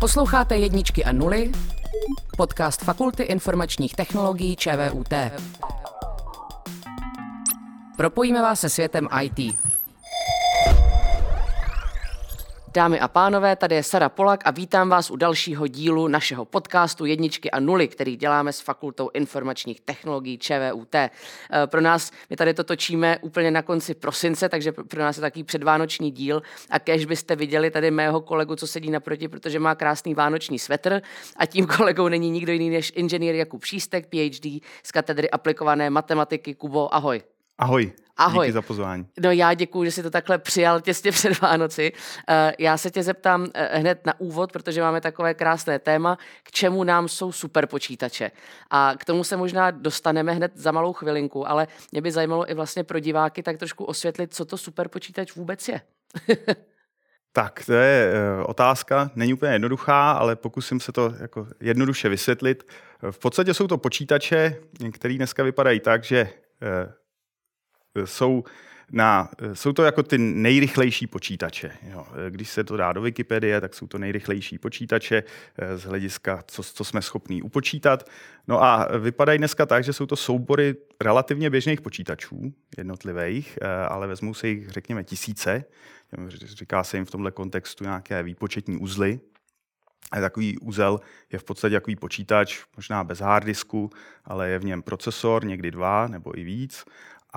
Posloucháte jedničky a nuly, podcast Fakulty informačních technologií ČVUT. Propojíme vás se světem IT. Dámy a pánové, tady je Sara Polak a vítám vás u dalšího dílu našeho podcastu Jedničky a nuly, který děláme s Fakultou informačních technologií ČVUT. Eh, pro nás, my tady to točíme úplně na konci prosince, takže pro nás je takový předvánoční díl a kež byste viděli tady mého kolegu, co sedí naproti, protože má krásný vánoční svetr a tím kolegou není nikdo jiný než inženýr Jakub Šístek, PhD z katedry aplikované matematiky. Kubo, ahoj. Ahoj. Ahoj. Díky za pozvání. No já děkuji, že jsi to takhle přijal těsně před Vánoci. Eh, já se tě zeptám eh, hned na úvod, protože máme takové krásné téma, k čemu nám jsou superpočítače. A k tomu se možná dostaneme hned za malou chvilinku, ale mě by zajímalo i vlastně pro diváky tak trošku osvětlit, co to superpočítač vůbec je. tak, to je eh, otázka, není úplně jednoduchá, ale pokusím se to jako jednoduše vysvětlit. V podstatě jsou to počítače, které dneska vypadají tak, že jsou na, jsou to jako ty nejrychlejší počítače. Jo. Když se to dá do Wikipedie, tak jsou to nejrychlejší počítače eh, z hlediska, co, co jsme schopní upočítat. No a vypadají dneska tak, že jsou to soubory relativně běžných počítačů, jednotlivých, eh, ale vezmou se jich, řekněme, tisíce. Říká se jim v tomhle kontextu nějaké výpočetní uzly, a takový úzel je v podstatě takový počítač, možná bez harddisku, ale je v něm procesor, někdy dva nebo i víc.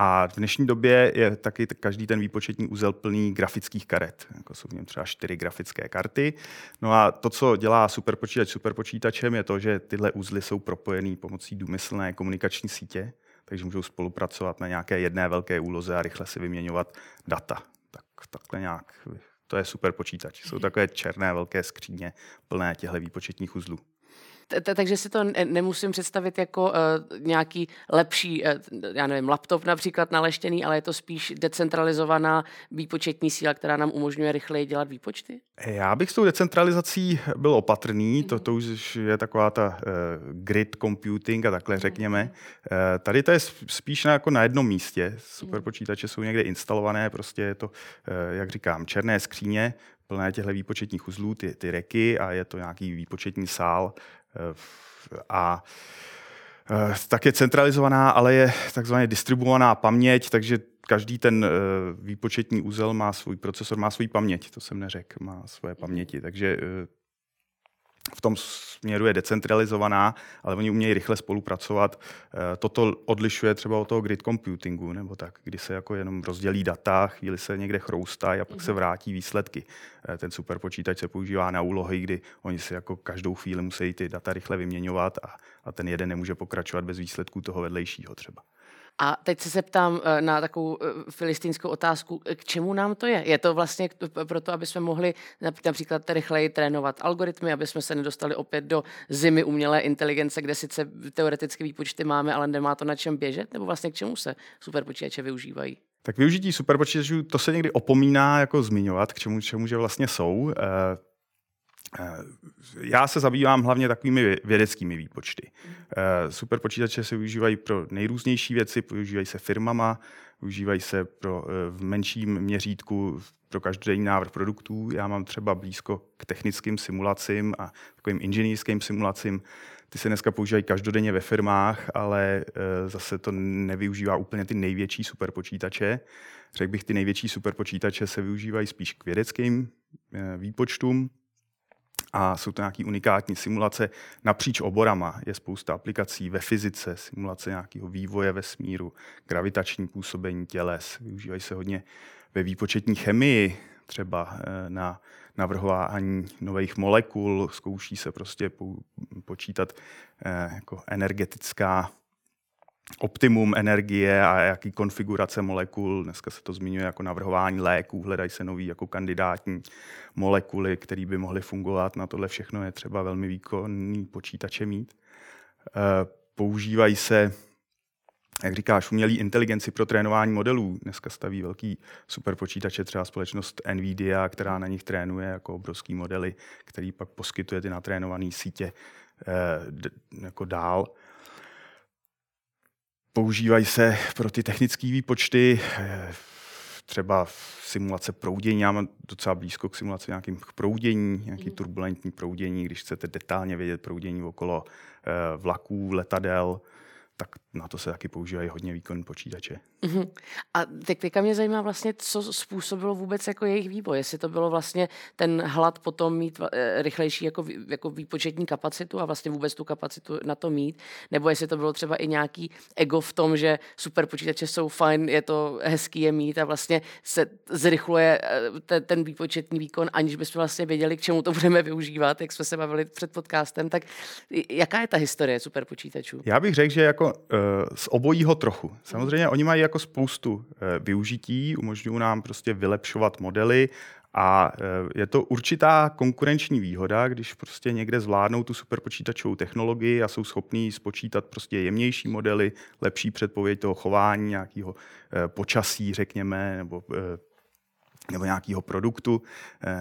A v dnešní době je taky každý ten výpočetní úzel plný grafických karet. Jako jsou v něm třeba čtyři grafické karty. No a to, co dělá superpočítač superpočítačem, je to, že tyhle úzly jsou propojený pomocí důmyslné komunikační sítě, takže můžou spolupracovat na nějaké jedné velké úloze a rychle si vyměňovat data. Tak, takhle nějak. To je superpočítač. Jsou takové černé velké skříně plné těchto výpočetních uzlů takže si to nemusím představit jako uh, nějaký lepší, uh, já nevím, laptop například naleštěný, ale je to spíš decentralizovaná výpočetní síla, která nám umožňuje rychleji dělat výpočty? Já bych s tou decentralizací byl opatrný, to, to už je taková ta uh, grid computing a takhle řekněme. Uh, tady to je spíš na, jako na jednom místě. Superpočítače jsou někde instalované, prostě je to, uh, jak říkám, černé skříně, plné těchto výpočetních uzlů, ty, ty reky a je to nějaký výpočetní sál, Eh, a eh, tak je centralizovaná, ale je takzvaně distribuovaná paměť, takže každý ten eh, výpočetní úzel má svůj procesor, má svůj paměť, to jsem neřekl, má svoje paměti, takže v tom směru je decentralizovaná, ale oni umějí rychle spolupracovat. Eh, toto odlišuje třeba od toho grid computingu, nebo tak, kdy se jako jenom rozdělí data, chvíli se někde chroustají a pak se mhm. vrátí výsledky. Eh, ten superpočítač se používá na úlohy, kdy oni si jako každou chvíli musí ty data rychle vyměňovat a, a ten jeden nemůže pokračovat bez výsledků toho vedlejšího třeba. A teď se zeptám eh, na takovou eh, filistínskou otázku, k čemu nám to je? Je to vlastně proto, aby jsme mohli například rychleji trénovat algoritmy, aby jsme se nedostali opět do zimy umělé inteligence, kde sice teoreticky výpočty máme, ale nemá to na čem běžet? Nebo vlastně k čemu se superpočítače využívají? Tak využití superpočítačů, to se někdy opomíná jako zmiňovat, k čemu, čemu že vlastně jsou. Eh, Eh, já se zabývám hlavně takovými vědeckými výpočty. Eh, superpočítače se využívají pro nejrůznější věci, využívají se firmama, využívají se pro, eh, v menším měřítku pro každodenní návrh produktů. Já mám třeba blízko k technickým simulacím a takovým inženýrským simulacím. Ty se dneska používají každodenně ve firmách, ale zase to nevyužívá úplně ty největší superpočítače. Řekl bych, ty největší superpočítače se využívají spíš k vědeckým výpočtům, a jsou to nějaké unikátní simulace napříč oborama. Je spousta aplikací ve fyzice, simulace nějakého vývoje vesmíru, gravitační působení těles. Využívají se hodně ve výpočetní chemii, třeba eh, na navrhování nových molekul, zkouší se prostě počítat eh, jako energetická optimum energie a jaký konfigurace molekul. Dneska se to zmiňuje jako navrhování léků, hledají se nový jako kandidátní molekuly, které by mohly fungovat. Na tohle všechno je třeba velmi výkonný počítače mít. Eh, používají se jak říkáš, umělý inteligenci pro trénování modelů. Dneska staví velký superpočítače, třeba společnost NVIDIA, která na nich trénuje jako obrovský modely, který pak poskytuje ty natrénované sítě eh, jako dál. Používají se pro ty technické výpočty. třeba simulace proudění. Já mám docela blízko k simulaci nějakým proudění, nějaký mm. turbulentní proudění, když chcete detailně vědět proudění okolo vlaků, letadel, tak na to se taky používají hodně výkonné počítače. Uh-huh. A teď teďka mě zajímá vlastně, co způsobilo vůbec jako jejich vývoj. Jestli to bylo vlastně ten hlad potom mít e, rychlejší jako, jako výpočetní kapacitu a vlastně vůbec tu kapacitu na to mít, nebo jestli to bylo třeba i nějaký ego v tom, že super počítače jsou fajn, je to hezký je mít a vlastně se zrychluje e, ten, ten výpočetní výkon, aniž bychom vlastně věděli, k čemu to budeme využívat, jak jsme se bavili před podcastem. Tak jaká je ta historie super počítačů? Já bych řekl, že jako uh, z obojího trochu. Samozřejmě oni mají jako spoustu eh, využití, umožňují nám prostě vylepšovat modely a eh, je to určitá konkurenční výhoda, když prostě někde zvládnou tu superpočítačovou technologii a jsou schopní spočítat prostě jemnější modely, lepší předpověď toho chování, nějakého eh, počasí, řekněme, nebo, nebo nějakého produktu,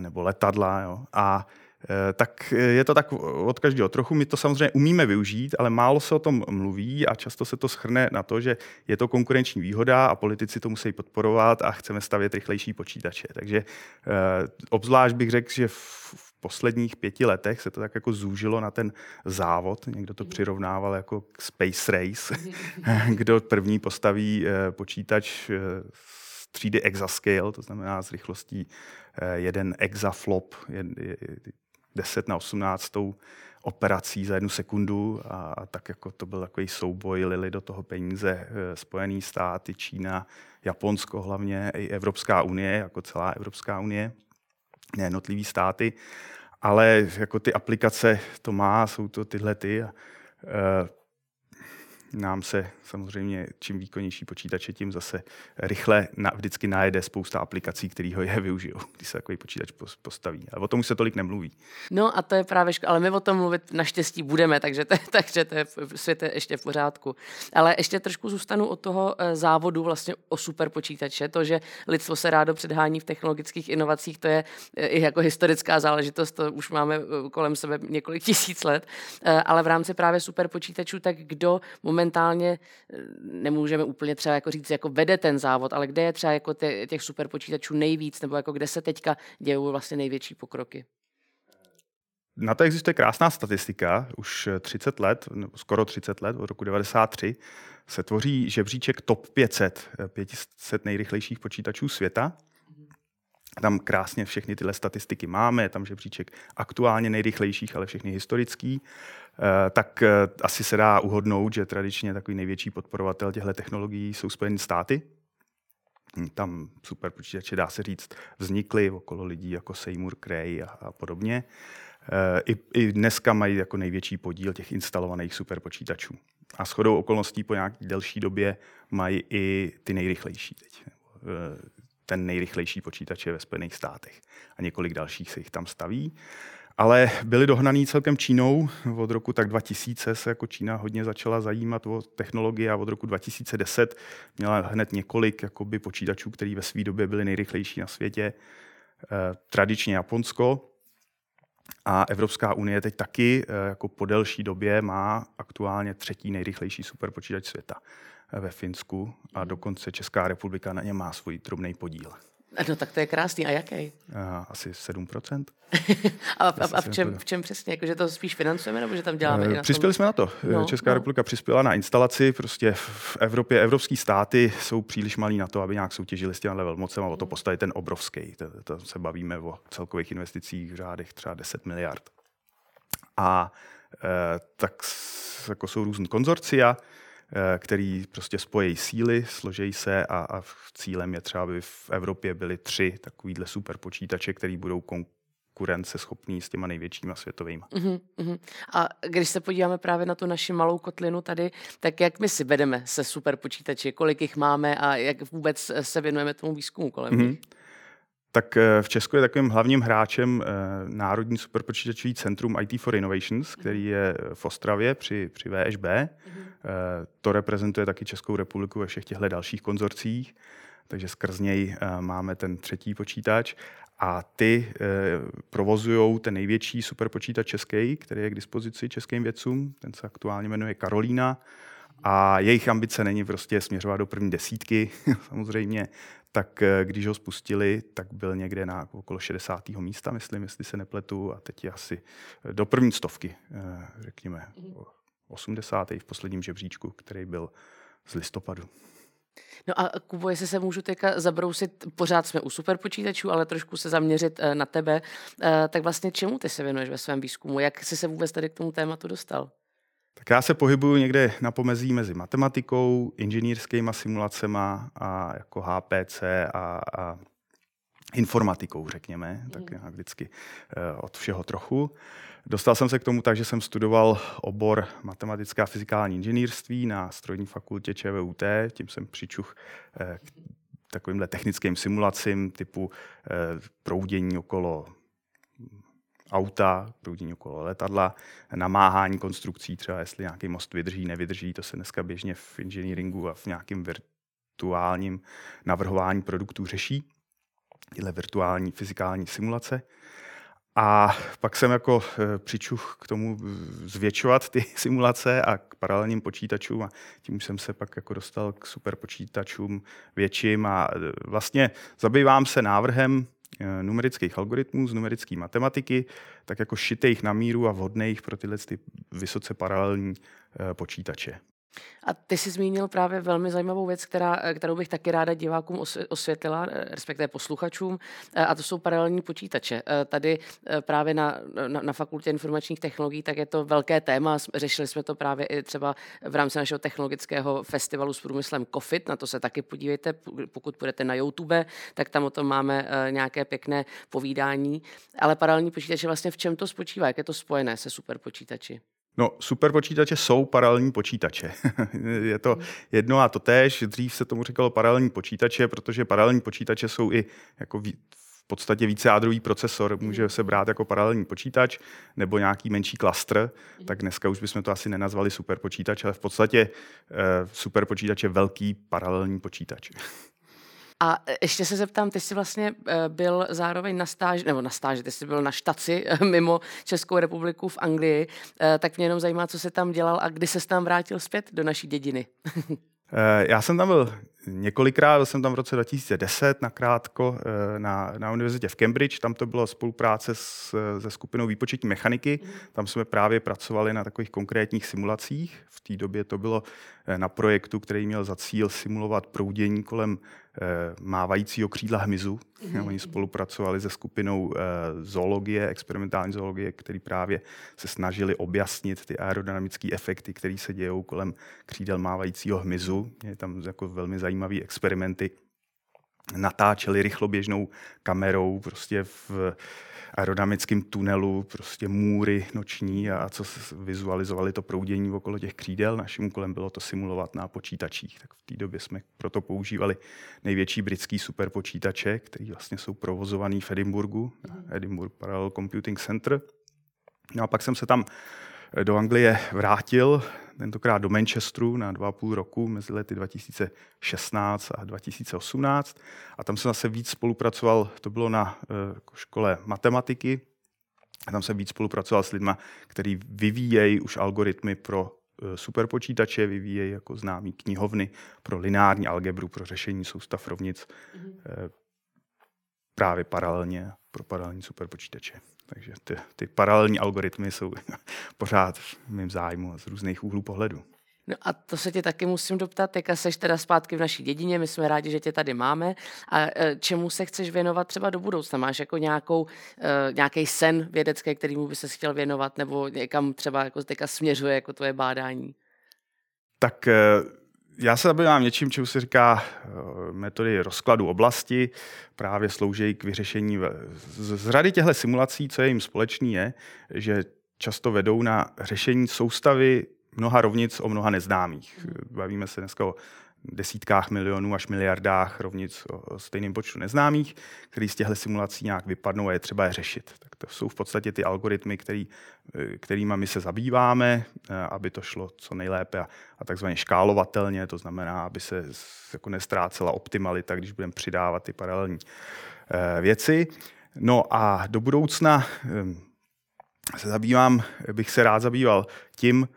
nebo letadla. Jo. A Eh, tak je to tak od každého trochu. My to samozřejmě umíme využít, ale málo se o tom mluví a často se to schrne na to, že je to konkurenční výhoda a politici to musí podporovat a chceme stavět rychlejší počítače. Takže eh, obzvlášť bych řekl, že v posledních pěti letech se to tak jako zúžilo na ten závod. Někdo to přirovnával jako Space Race, kdo první postaví eh, počítač třídy exascale, to znamená s rychlostí jeden exaflop, 10 na 18 operací za jednu sekundu a, tak jako to byl takový souboj, lili do toho peníze e, Spojený státy, Čína, Japonsko hlavně, i Evropská unie, jako celá Evropská unie, jednotlivý státy, ale jako ty aplikace to má, jsou to tyhle ty. Nám se samozřejmě, čím výkonnější počítače, tím zase rychle na, vždycky najede spousta aplikací, které ho je využijou, když se takový počítač postaví. A o tom už se tolik nemluví. No a to je právě škoda, ale my o tom mluvit naštěstí budeme, takže to, takže to je v světě ještě v pořádku. Ale ještě trošku zůstanu od toho eh, závodu vlastně o super počítače. To, že lidstvo se rádo předhání v technologických inovacích, to je eh, i jako historická záležitost, to už máme eh, kolem sebe několik tisíc let. Ale v rámci právě super počítačů, tak kdo momentálně eh, nemůžeme úplně třeba jako říct, jako vede ten závod, ale kde je třeba jako těch super počítačů nejvíc, nebo jako kde se teďka dějou vlastně největší pokroky? Na to existuje krásná statistika. Už 30 let, nebo skoro 30 let, od roku 93, se tvoří žebříček top 500, 500 nejrychlejších počítačů světa. Tam krásně všechny tyhle statistiky máme, je tam žebříček aktuálně nejrychlejších, ale všechny historický. Eh, tak eh, asi se dá uhodnout, že tradičně takový největší podporovatel těchto technologií jsou Spojené státy. Hm, tam super počítače, dá se říct, vznikly okolo lidí jako Seymour Cray a, a podobně. Eh, I, I dneska mají jako největší podíl těch instalovaných superpočítačů. A shodou okolností po nějaké delší době mají i ty nejrychlejší teď. Ten nejrychlejší počítač je ve Spojených státech a několik dalších se jich tam staví ale byli dohnaný celkem Čínou. Od roku tak 2000 se jako Čína hodně začala zajímat o technologie a od roku 2010 měla hned několik jakoby, počítačů, které ve své době byly nejrychlejší na světě. Eh, tradičně Japonsko a Evropská unie teď taky eh, jako po delší době má aktuálně třetí nejrychlejší superpočítač světa eh, ve Finsku a dokonce Česká republika na ně má svůj drobný podíl. No tak to je krásný. A jaký? Asi 7%. a, a, a v, čem, v čem přesně? Jako, že to spíš financujeme, nebo že tam děláme? Uh, přispěli jsme na to. No, Česká no. republika přispěla na instalaci. Prostě v Evropě evropské státy jsou příliš malí na to, aby nějak soutěžili s těmi velmocem a o to hmm. postavit ten obrovský. To, se bavíme o celkových investicích v řádech třeba 10 miliard. A uh, tak jako jsou různé konzorcia, Eh, který prostě spojí síly, složejí se a, a cílem je třeba, aby v Evropě byly tři takovýhle super počítače, který budou konkurenceschopný s těma největšíma světovými. Uh-huh, uh-huh. A když se podíváme právě na tu naši malou kotlinu tady, tak jak my si vedeme se super počítači, kolik jich máme a jak vůbec se věnujeme tomu výzkumu kolem uh-huh. nich? Tak eh, v Česku je takovým hlavním hráčem eh, Národní superpočítačový centrum IT for Innovations, který je v Ostravě při, při VŠB. To reprezentuje taky Českou republiku ve všech těchto dalších konzorcích, takže skrz něj máme ten třetí počítač. A ty provozují ten největší superpočítač český, který je k dispozici českým vědcům. Ten se aktuálně jmenuje Karolína A jejich ambice není prostě směřovat do první desítky, samozřejmě, tak eh, když ho spustili, tak byl někde na okolo 60. místa, myslím, jestli se nepletu, a teď je asi eh, do první stovky, eh, řekněme, 80. v posledním žebříčku, který byl z listopadu. No a Kubo, jestli se můžu teďka zabrousit, pořád jsme u superpočítačů, ale trošku se zaměřit na tebe, tak vlastně čemu ty se věnuješ ve svém výzkumu? Jak jsi se vůbec tady k tomu tématu dostal? Tak já se pohybuju někde na pomezí mezi matematikou, inženýrskými simulacemi a jako HPC a, a informatikou, řekněme, mm. tak nějak vždycky eh, od všeho trochu. Dostal jsem se k tomu tak, že jsem studoval obor matematická a fyzikální inženýrství na strojní fakultě ČVUT, tím jsem přičuch eh, k takovýmhle technickým simulacím typu eh, proudění okolo auta, proudění okolo letadla, namáhání konstrukcí, třeba jestli nějaký most vydrží, nevydrží, to se dneska běžně v engineeringu a v nějakém virtuálním navrhování produktů řeší, tyhle virtuální fyzikální simulace. A pak jsem jako e, přičuch k tomu zvětšovat ty simulace a k paralelním počítačům a tím jsem se pak jako dostal k superpočítačům větším a e, vlastně zabývám se návrhem numerických algoritmů z numerické matematiky, tak jako šitých na míru a vhodných pro tyhle ty vysoce paralelní eh, počítače. A ty jsi zmínil právě velmi zajímavou věc, která, kterou bych taky ráda divákům osvětlila, eh, respektive posluchačům, eh, a to jsou paralelní počítače. Eh, tady právě na, na, na fakultě informačních technologií, tak je to velké téma. Řešili jsme to právě i třeba v rámci našeho technologického festivalu s průmyslem COFIT, na to se taky podívejte, pokud půjdete na YouTube, tak tam o tom máme nějaké pěkné povídání. Ale paralelní počítače vlastně v čem to spočívá, jak je to spojené se superpočítači? No, superpočítače jsou paralelní počítače. je to jedno a to též. Dřív se tomu říkalo paralelní počítače, protože paralelní počítače jsou i jako v podstatě více jádrový procesor. Může se brát jako paralelní počítač nebo nějaký menší klastr. Tak dneska už bychom to asi nenazvali superpočítač, ale v podstatě eh, superpočítač je velký paralelní počítač. A e, ještě se zeptám, ty jsi vlastně e, byl zároveň na stáži, nebo na stáži, ty jsi byl na štaci e, mimo Českou republiku v Anglii, tak mě jenom zajímá, co jsi tam dělal a kdy se tam vrátil zpět do naší dědiny. Já jsem tam byl několikrát, byl jsem tam v roce 2010 nakrátko na, na univerzitě v Cambridge, tam to bylo spolupráce s, se skupinou výpočetní mechaniky, tam jsme právě pracovali na takových konkrétních simulacích. V té době to bylo na projektu, který měl za cíl simulovat proudění kolem mávajícího křídla hmyzu. Mm-hmm. Oni spolupracovali se skupinou eh, zoologie, experimentální zoologie, který právě se snažili objasnit ty aerodynamické efekty, které se dějou kolem křídel mávajícího hmyzu. Je tam jako velmi zajímavé experimenty. Natáčeli rychloběžnou kamerou prostě v aerodynamickém tunelu, prostě můry noční a co vizualizovali to proudění okolo těch křídel. Naším úkolem bylo to simulovat na počítačích. Tak v té době jsme proto používali největší britský superpočítače, který vlastně jsou provozovaný v Edinburgu, mm. Edinburgh Parallel Computing Center. No a pak jsem se tam do Anglie vrátil, tentokrát do Manchesteru na dva a půl roku mezi lety 2016 a 2018. A tam jsem zase víc spolupracoval, to bylo na eh, škole matematiky, a tam jsem víc spolupracoval s lidmi, kteří vyvíjejí už algoritmy pro eh, superpočítače, vyvíjejí jako známý knihovny pro lineární algebru, pro řešení soustav rovnic mm-hmm. právě paralelně pro paralelní superpočítače. Takže ty, ty paralelní algoritmy jsou pořád v mém zájmu z různých úhlů pohledu. No a to se tě taky musím doptat, teďka seš teda zpátky v naší dědině, my jsme rádi, že tě tady máme. A e, čemu se chceš věnovat třeba do budoucna? Máš jako nějakou, e, nějaký sen vědecký, kterýmu by se chtěl věnovat, nebo někam třeba jako teďka směřuje jako tvoje bádání? Tak e, já se zabývám něčím, čemu se říká eh, metody rozkladu oblasti, právě slouží k vyřešení. Z řady těchto simulací, co je jim společný, je, že často vedou na řešení soustavy mnoha rovnic o mnoha neznámých. Bavíme se dneska o desítkách milionů až miliardách rovnic o stejném počtu neznámých, který z těchto simulací nějak vypadnou a je třeba je řešit. Tak to jsou v podstatě ty algoritmy, který, eh, kterými my se zabýváme, eh, aby to šlo co nejlépe a, a takzvaně škálovatelně, to znamená, aby se jako nestrácela optimalita, když budeme přidávat ty paralelní eh, věci. No a do budoucna se zabývám, bych se rád zabýval tím,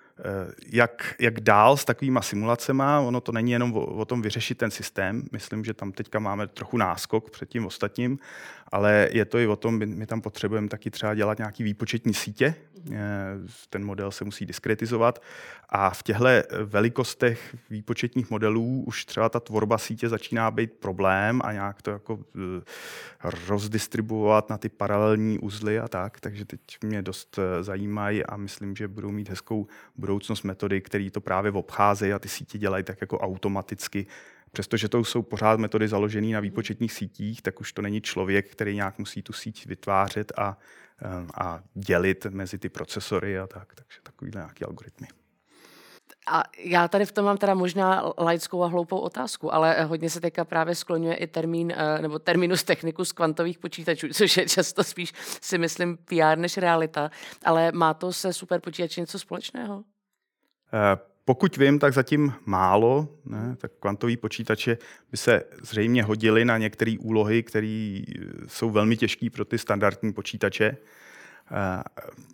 jak, jak dál s takovými simulacemi. Ono to není jenom o, o tom vyřešit ten systém. Myslím, že tam teďka máme trochu náskok před tím ostatním, ale je to i o tom, my, my tam potřebujeme taky třeba dělat nějaký výpočetní sítě. Mhm. Ten model se musí diskretizovat a v těchto velikostech výpočetních modelů už třeba ta tvorba sítě začíná být problém a nějak to jako rozdistribuovat na ty paralelní uzly a tak. Takže teď mě dost zajímají a myslím, že budou mít hezkou budoucnost metody, které to právě obcházejí a ty sítě dělají tak jako automaticky. Přestože to jsou pořád metody založené na výpočetních sítích, tak už to není člověk, který nějak musí tu síť vytvářet a, a dělit mezi ty procesory a tak. Takže takovýhle nějaký algoritmy. A já tady v tom mám teda možná laickou a hloupou otázku, ale hodně se teďka právě skloňuje i termín, eh, nebo terminus technicus kvantových počítačů, což je často spíš si myslím PR než realita, ale má to se super počítači něco společného? Eh, pokud vím, tak zatím málo. Ne? Tak kvantový počítače by se zřejmě hodily na některé úlohy, které jsou velmi těžké pro ty standardní počítače. Eh,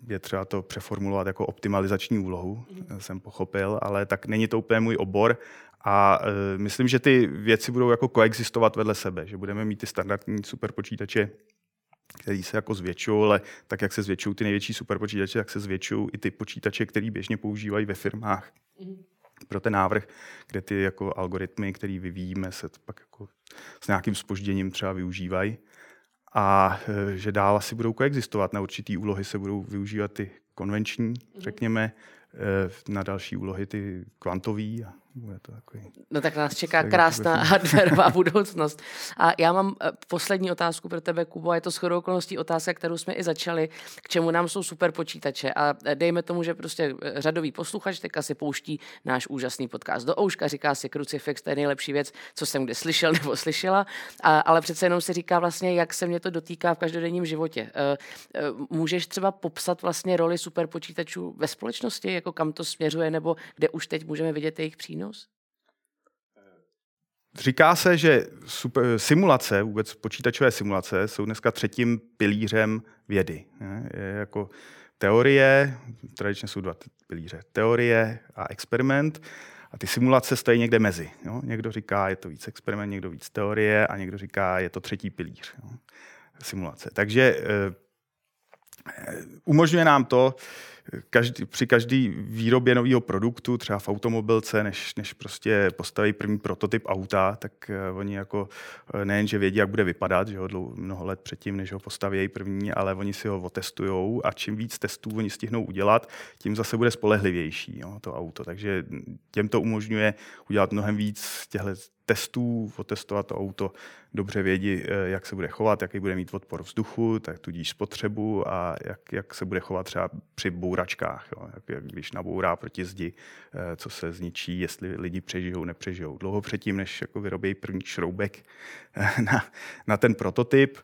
je třeba to přeformulovat jako optimalizační úlohu, mm. jsem pochopil, ale tak není to úplně můj obor. A uh, myslím, že ty věci budou jako koexistovat vedle sebe, že budeme mít ty standardní superpočítače, který se jako zvětšují, ale tak, jak se zvětšují ty největší superpočítače, tak se zvětšují i ty počítače, které běžně používají ve firmách. Mm. Pro ten návrh, kde ty jako algoritmy, které vyvíjíme, se pak jako s nějakým spožděním třeba využívají a e, že dál asi budou koexistovat. Na určitý úlohy se budou využívat ty konvenční, mhm. řekněme, e, na další úlohy ty kvantový a bude to takový... No tak nás čeká krásná hardwareová budoucnost. A já mám eh, poslední otázku pro tebe, Kubo, je to shodou okolností otázka, kterou jsme i začali, k čemu nám jsou super počítače. A eh, dejme tomu, že prostě eh, řadový posluchač teďka si pouští náš úžasný podcast do ouška, říká si Crucifix, to je nejlepší věc, co jsem kde slyšel nebo slyšela, a, ale přece jenom si říká vlastně, jak se mě to dotýká v každodenním životě. Můžeš třeba popsat vlastně roli super počítačů ve společnosti, jako kam to směřuje, nebo kde už teď můžeme vidět jejich přínos? Přínos? Říká se, že super, simulace, vůbec počítačové simulace, jsou dneska třetím pilířem vědy. Je jako teorie, tradičně jsou dva pilíře, teorie a experiment. A ty simulace stojí někde mezi. Jo? Někdo říká, je to víc experiment, někdo víc teorie a někdo říká, je to třetí pilíř. Jo? Simulace. Takže e, umožňuje nám to, každý, při každé výrobě nového produktu, třeba v automobilce, než, než prostě postaví první prototyp auta, tak uh, oni jako uh, nejen, že vědí, jak bude vypadat, že ho mnoho let předtím, než ho postaví první, ale oni si ho otestujou a čím víc testů oni stihnou udělat, tím zase bude spolehlivější jo, to auto. Takže těm to umožňuje udělat mnohem víc těchto testů, otestovat to auto, dobře vědí, eh, jak se bude chovat, jaký bude mít odpor vzduchu, tak tudíž spotřebu a jak, jak se bude chovat třeba při bouračkách, jo, jak, jak když nabourá proti zdi, eh, co se zničí, jestli lidi přežijou, nepřežijou. Dlouho předtím, než jako vyrobí první šroubek eh, na, na ten prototyp,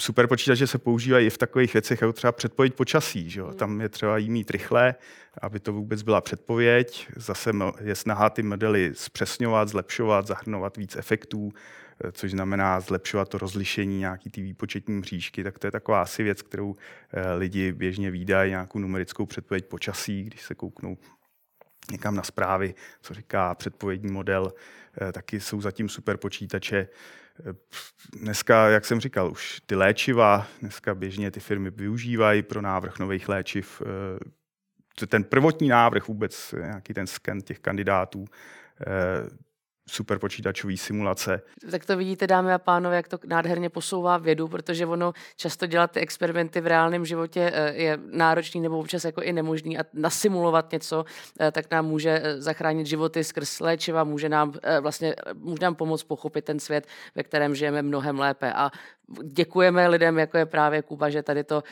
super počítače se používají i v takových věcech, jako třeba předpověď počasí. Že? Hmm. Tam je třeba jí mít rychle, aby to vůbec byla předpověď. Zase je snaha ty modely zpřesňovat, zlepšovat, zahrnovat víc efektů, eh, což znamená zlepšovat to rozlišení nějaký ty výpočetní mřížky. Tak to je taková asi věc, kterou eh, lidi běžně výdají, nějakou numerickou předpověď počasí, když se kouknou někam na zprávy, co říká předpovědní model, eh, taky jsou zatím super počítače. Dneska, jak jsem říkal, už ty léčiva, dneska běžně ty firmy využívají pro návrh nových léčiv. Eh, ten prvotní návrh vůbec, nějaký ten sken těch kandidátů, eh, superpočítačové simulace. Tak to vidíte, dámy a pánové, jak to nádherně posouvá vědu, protože ono často dělat ty experimenty v reálném životě eh, je náročný nebo občas jako i nemožný a nasimulovat něco, eh, tak nám může eh, zachránit životy skrz léčiva, může nám vlastně může nám pomoct pochopit ten svět, ve kterém žijeme mnohem lépe. A děkujeme lidem, jako je právě Kuba, že tady to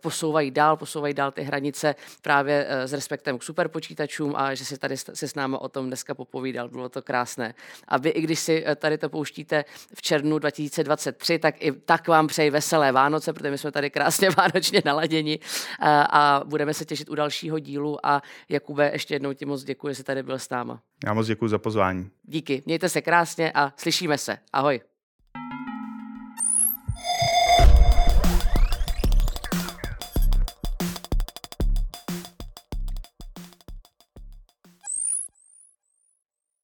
posouvají dál, posouvají dál ty hranice právě s respektem k superpočítačům a že si tady se s námi o tom dneska popovídal. Bylo to krásné. A vy, i když si eh, tady to pouštíte v červnu 2023, tak i tak vám přeji veselé Vánoce, protože my jsme tady krásně vánočně naladěni a, eh, a budeme se těšit u dalšího dílu. A Jakube, ještě jednou ti moc děkuji, že jsi tady byl s náma. Já moc děkuji za pozvání. Díky, mějte se krásně a slyšíme se. Ahoj.